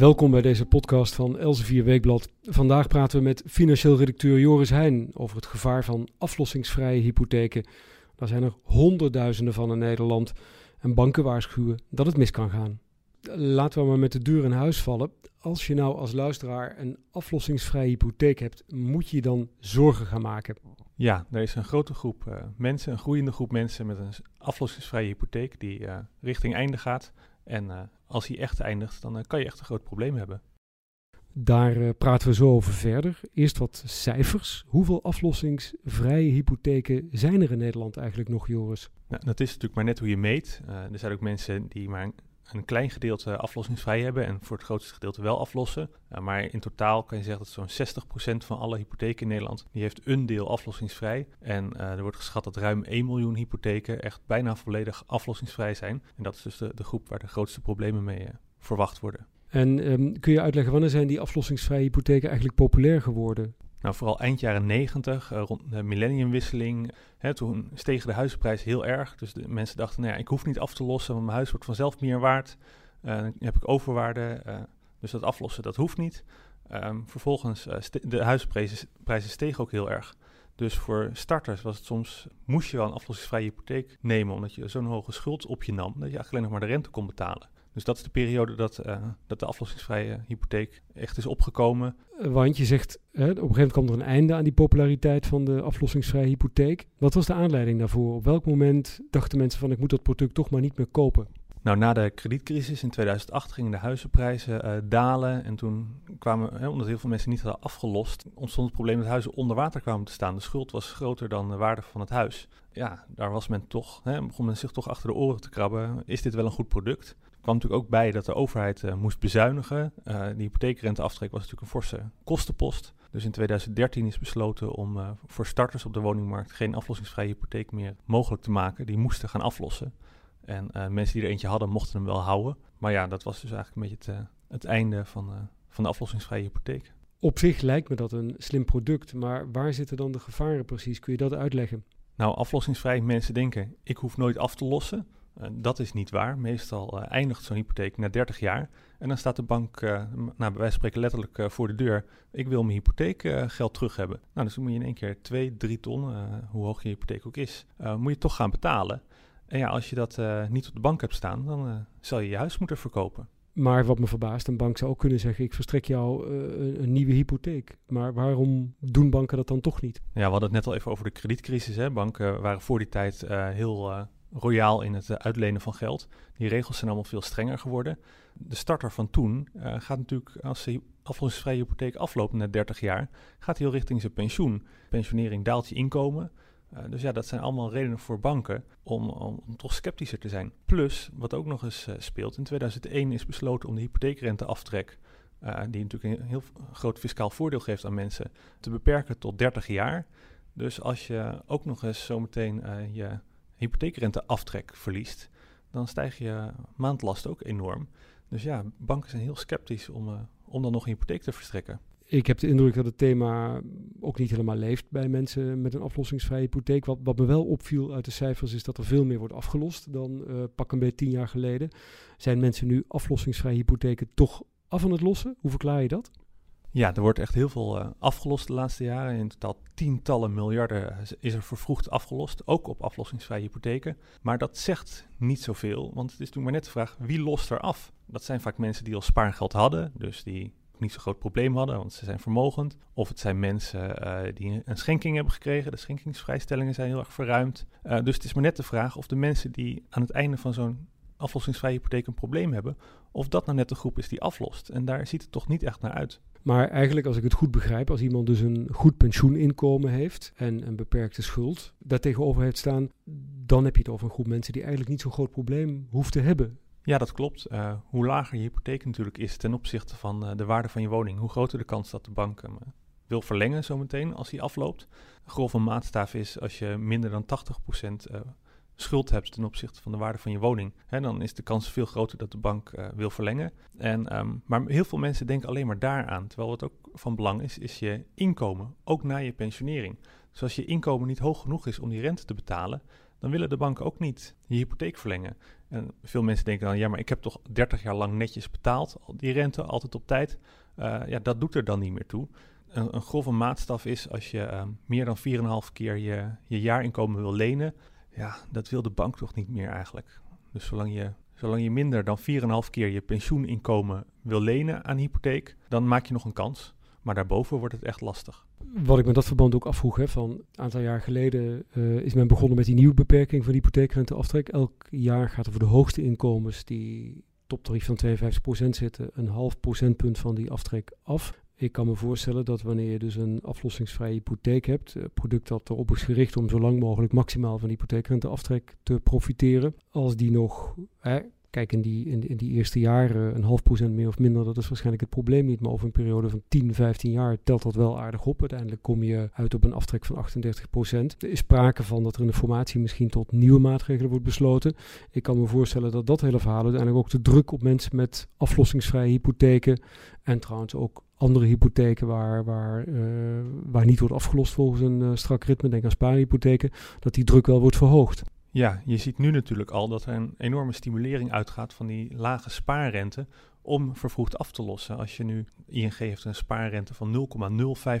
Welkom bij deze podcast van Elsevier Weekblad. Vandaag praten we met financieel redacteur Joris Heijn over het gevaar van aflossingsvrije hypotheken. Daar zijn er honderdduizenden van in Nederland en banken waarschuwen dat het mis kan gaan. Laten we maar met de deur in huis vallen. Als je nou als luisteraar een aflossingsvrije hypotheek hebt, moet je dan zorgen gaan maken? Ja, er is een grote groep uh, mensen, een groeiende groep mensen met een aflossingsvrije hypotheek die uh, richting einde gaat. En uh, als hij echt eindigt, dan kan je echt een groot probleem hebben. Daar praten we zo over verder. Eerst wat cijfers. Hoeveel aflossingsvrije hypotheken zijn er in Nederland eigenlijk nog, Joris? Nou, dat is natuurlijk maar net hoe je meet. er zijn ook mensen die maar een klein gedeelte aflossingsvrij hebben en voor het grootste gedeelte wel aflossen. Maar in totaal kan je zeggen dat zo'n 60% van alle hypotheken in Nederland, die heeft een deel aflossingsvrij. En uh, er wordt geschat dat ruim 1 miljoen hypotheken echt bijna volledig aflossingsvrij zijn. En dat is dus de, de groep waar de grootste problemen mee uh, verwacht worden. En um, kun je uitleggen wanneer zijn die aflossingsvrije hypotheken eigenlijk populair geworden? Nou, vooral eind jaren 90, uh, rond de millenniumwisseling, hè, toen stegen de huizenprijzen heel erg. Dus de mensen dachten, nou ja, ik hoef niet af te lossen, want mijn huis wordt vanzelf meer waard. Uh, dan heb ik overwaarde, uh, dus dat aflossen, dat hoeft niet. Um, vervolgens, de huizenprijzen prijzen stegen ook heel erg. Dus voor starters was het soms, moest je wel een aflossingsvrije hypotheek nemen, omdat je zo'n hoge schuld op je nam, dat je eigenlijk alleen nog maar de rente kon betalen. Dus dat is de periode dat, uh, dat de aflossingsvrije hypotheek echt is opgekomen. Want je zegt, hè, op een gegeven moment kwam er een einde aan die populariteit van de aflossingsvrije hypotheek. Wat was de aanleiding daarvoor? Op welk moment dachten mensen van ik moet dat product toch maar niet meer kopen? Nou, na de kredietcrisis in 2008 gingen de huizenprijzen uh, dalen. En toen kwamen, hè, omdat heel veel mensen niet hadden afgelost, ontstond het probleem dat huizen onder water kwamen te staan. De schuld was groter dan de waarde van het huis. Ja, daar was men toch, hè, begon men zich toch achter de oren te krabben. Is dit wel een goed product? Kwam natuurlijk ook bij dat de overheid uh, moest bezuinigen. Uh, de hypotheekrenteaftrek was natuurlijk een forse kostenpost. Dus in 2013 is besloten om uh, voor starters op de woningmarkt geen aflossingsvrije hypotheek meer mogelijk te maken. Die moesten gaan aflossen. En mensen die er eentje hadden, mochten hem wel houden. Maar ja, dat was dus eigenlijk een beetje het, het einde van, van de aflossingsvrije hypotheek. Op zich lijkt me dat een slim product, maar waar zitten dan de gevaren precies? Kun je dat uitleggen? Nou, aflossingsvrij mensen denken, ik hoef nooit af te lossen. Uh, dat is niet waar. Meestal uh, eindigt zo'n hypotheek na 30 jaar. En dan staat de bank, uh, nou, bij wijze van spreken letterlijk voor de deur. Ik wil mijn hypotheekgeld terug hebben. Nou, dus dan moet je in één keer 2, 3 ton, hoe hoog je hypotheek ook is, moet je toch gaan betalen. En ja, als je dat niet op de bank hebt staan, dan zal je je huis moeten verkopen. Maar wat me verbaast, een bank zou ook kunnen zeggen: ik verstrek jou een, een, nieuwe hypotheek. Maar waarom doen banken dat dan toch niet? Ja, we hadden het net al even over de kredietcrisis. Hè. Banken waren voor die tijd heel royaal in het eh, uitlenen van geld. Die regels zijn allemaal veel strenger geworden. De starter van toen uh, gaat natuurlijk, als hij aflossingsvrije hypotheek afloopt na 30 jaar, gaat hij al richting zijn pensioen. Pensionering daalt je inkomen. Uh, dus ja, dat zijn allemaal redenen voor banken om, om, toch sceptischer te zijn. Plus, wat ook nog eens speelt, in 2001 is besloten om de hypotheekrenteaftrek, die natuurlijk een heel groot fiscaal voordeel geeft aan mensen, te beperken tot 30 jaar. Dus als je ook nog eens zometeen je hypotheekrenteaftrek verliest, dan stijgt je maandlast ook enorm. Dus ja, banken zijn heel sceptisch om, uh, om dan nog een hypotheek te verstrekken. Ik heb de indruk dat het thema ook niet helemaal leeft bij mensen met een aflossingsvrije hypotheek. Wat, wat me wel opviel uit de cijfers is dat er veel meer wordt afgelost dan uh, pak een beetje tien jaar geleden. Zijn mensen nu aflossingsvrije hypotheken toch af aan het lossen? Hoe verklaar je dat? Ja, er wordt echt heel veel uh, afgelost de laatste jaren. In totaal tientallen miljarden is er vervroegd afgelost, ook op aflossingsvrije hypotheken. Maar dat zegt niet zoveel, want het is toen maar net de vraag, wie lost er af? Dat zijn vaak mensen die al spaargeld hadden, dus die niet zo'n groot probleem hadden, want ze zijn vermogend. Of het zijn mensen uh, die een schenking hebben gekregen. De schenkingsvrijstellingen zijn heel erg verruimd. Uh, dus het is maar net de vraag of de mensen die aan het einde van zo'n aflossingsvrije hypotheek een probleem hebben, of dat nou net de groep is die aflost. En daar ziet het toch niet echt naar uit. Maar eigenlijk, als ik het goed begrijp, als iemand dus een goed pensioeninkomen heeft en een beperkte schuld daartegenover heeft staan, dan heb je het over een groep mensen die eigenlijk niet zo'n groot probleem hoeft te hebben. Ja, dat klopt. Uh, hoe lager je hypotheek natuurlijk is ten opzichte van uh, de waarde van je woning, hoe groter de kans dat de bank hem uh, wil verlengen zometeen als hij afloopt. Een grove maatstaaf is als je minder dan 80% schuld hebt ten opzichte van de waarde van je woning, hè, dan is de kans veel groter dat de bank uh, wil verlengen. En, um, maar heel veel mensen denken alleen maar daaraan. Terwijl wat ook van belang is, is je inkomen, ook na je pensionering. Dus als je inkomen niet hoog genoeg is om die rente te betalen, dan willen de banken ook niet je hypotheek verlengen. En veel mensen denken dan, ja, maar ik heb toch 30 jaar lang netjes betaald, die rente altijd op tijd. Uh, ja, dat doet er dan niet meer toe. Een, grove maatstaf is als je uh, meer dan 4,5 keer je, je jaarinkomen wil lenen. Ja, dat wil de bank toch niet meer eigenlijk. Dus zolang je, zolang je minder dan 4,5 keer je pensioeninkomen wil lenen aan hypotheek, dan maak je nog een kans. Maar daarboven wordt het echt lastig. Wat ik met dat verband ook afvroeg, hè, van een aantal jaar geleden uh, is men begonnen met die nieuwe beperking van de hypotheekrenteaftrek. Elk jaar gaat er voor de hoogste inkomens die toptarief van 52% zitten, een half procentpunt van die aftrek af. Ik kan me voorstellen dat wanneer je dus een aflossingsvrije hypotheek hebt, een product dat erop is gericht om zo lang mogelijk maximaal van hypotheekrenteaftrek te profiteren, als die nog hè, Kijk, in die, in, die eerste jaren een half procent meer of minder, dat is waarschijnlijk het probleem niet. Maar over een periode van 10, 15 jaar telt dat wel aardig op. Uiteindelijk kom je uit op een aftrek van 38 procent. Er is sprake van dat er in de formatie misschien tot nieuwe maatregelen wordt besloten. Ik kan me voorstellen dat dat hele verhaal uiteindelijk ook de druk op mensen met aflossingsvrije hypotheken en trouwens ook andere hypotheken waar, waar, uh, waar niet wordt afgelost volgens een uh, strak ritme, denk aan spaarhypotheken, dat die druk wel wordt verhoogd. Ja, je ziet nu natuurlijk al dat er een enorme stimulering uitgaat van die lage spaarrente om vervroegd af te lossen. Als je nu, ING heeft een spaarrente van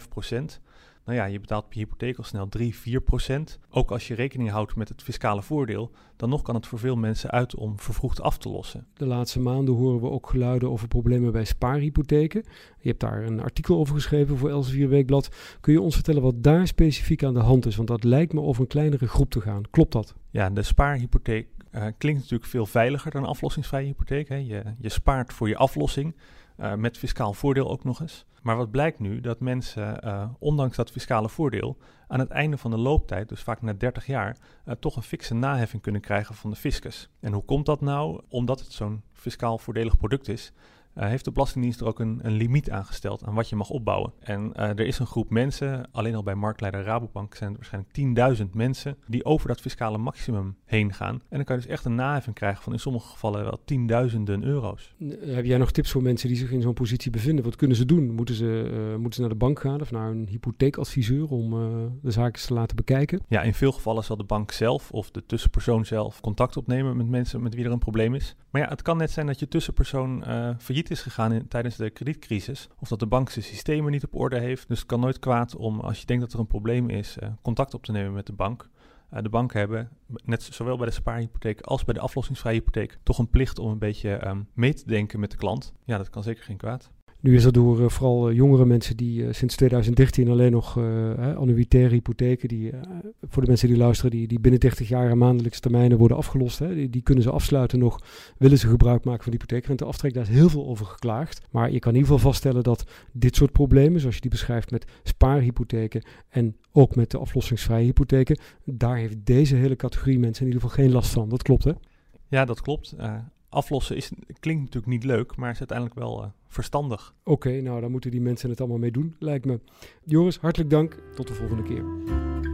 0,05 procent. Nou ja, je betaalt per hypotheek al snel 3, 4 procent. Ook als je rekening houdt met het fiscale voordeel, dan nog kan het voor veel mensen uit om vervroegd af te lossen. De laatste maanden horen we ook geluiden over problemen bij spaarhypotheken. Je hebt daar een artikel over geschreven voor Elsevier Weekblad. Kun je ons vertellen wat daar specifiek aan de hand is? Want dat lijkt me over een kleinere groep te gaan. Klopt dat? Ja, de spaarhypotheek uh, klinkt natuurlijk veel veiliger dan een aflossingsvrije hypotheek. Hè. Je, je spaart voor je aflossing. Uh, met fiscaal voordeel ook nog eens. Maar wat blijkt nu? Dat mensen, uh, ondanks dat fiscale voordeel, aan het einde van de looptijd, dus vaak na 30 jaar, uh, toch een fikse naheffing kunnen krijgen van de fiscus. En hoe komt dat nou? Omdat het zo'n fiscaal voordelig product is, uh, heeft de Belastingdienst er ook een, een, limiet aangesteld aan wat je mag opbouwen. En uh, er is een groep mensen, alleen al bij marktleider Rabobank zijn het waarschijnlijk 10.000 mensen, die over dat fiscale maximum heen gaan. En dan kan je dus echt een naheffing krijgen van in sommige gevallen wel tienduizenden euro's. Heb jij nog tips voor mensen die zich in zo'n positie bevinden? Wat kunnen ze doen? Moeten ze, uh, moeten ze naar de bank gaan of naar een hypotheekadviseur om de zaken te laten bekijken? Ja, in veel gevallen zal de bank zelf of de tussenpersoon zelf contact opnemen met mensen met wie er een probleem is. Maar ja, het kan net zijn dat je tussenpersoon failliet is gegaan in, tijdens de kredietcrisis. Of dat de bank zijn systemen niet op orde heeft. Dus het kan nooit kwaad om, als je denkt dat er een probleem is, uh, contact op te nemen met de bank. Uh, de banken hebben, net zowel bij de spaarhypotheek als bij de aflossingsvrije hypotheek, toch een plicht om een beetje um, mee te denken met de klant. Ja, dat kan zeker geen kwaad. Nu is er door uh, vooral uh, jongere mensen die uh, sinds 2013 alleen nog annuitaire hypotheken, die voor de mensen die luisteren, die, die binnen 30 jaar maandelijkse termijnen worden afgelost, hè, die, die, kunnen ze afsluiten nog, willen ze gebruik maken van de hypotheekrenteaftrek. Daar is heel veel over geklaagd. Maar je kan in ieder geval vaststellen dat dit soort problemen, zoals je die beschrijft met spaarhypotheken en ook met de aflossingsvrije hypotheken, daar heeft deze hele categorie mensen in ieder geval geen last van. Dat klopt hè? Ja, dat klopt aflossen is, klinkt natuurlijk niet leuk, maar is uiteindelijk wel uh, verstandig. Oké, nou dan moeten die mensen het allemaal mee doen, lijkt me. Joris, hartelijk dank. Tot de volgende keer.